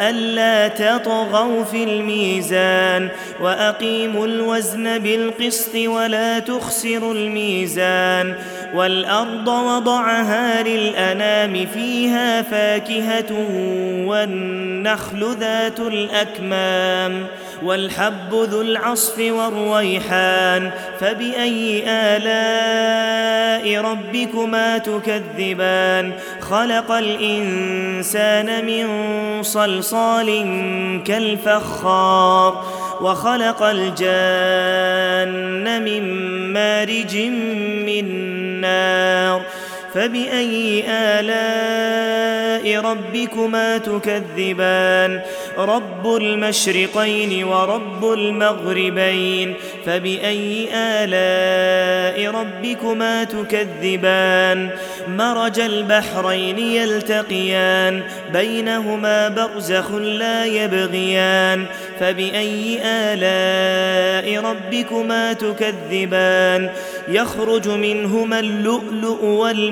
ألا تطغوا في الميزان وأقيموا الوزن بالقسط ولا تخسروا الميزان والأرض وضعها للأنام فيها فاكهة والنخل ذات الأكمام والحب ذو العصف والريحان فبأي آلاء ربكما تكذبان خلق الإنسان من صلصال كالفخار وخلق الجان من مارج من نار فبأي آلاء ربكما تكذبان؟ رب المشرقين ورب المغربين. فبأي آلاء ربكما تكذبان؟ مرج البحرين يلتقيان بينهما برزخ لا يبغيان. فبأي آلاء ربكما تكذبان؟ يخرج منهما اللؤلؤ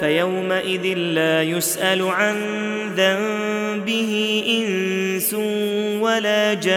فيومئذ لا يسأل عن ذنبه إنس ولا جان.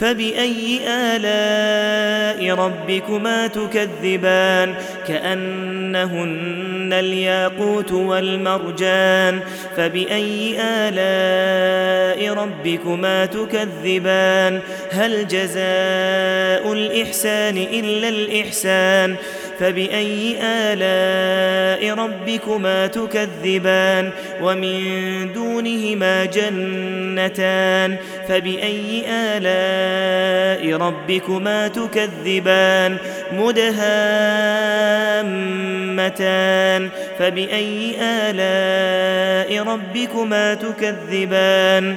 فبأي آلاء ربكما تكذبان؟ كأنهن الياقوت والمرجان. فبأي آلاء ربكما تكذبان؟ هل جزاء الإحسان إلا الإحسان؟ فبأي آلاء ربكما تكذبان ومن دونهما جنتان فبأي آلاء ربكما تكذبان مدهامتان فبأي آلاء ربكما تكذبان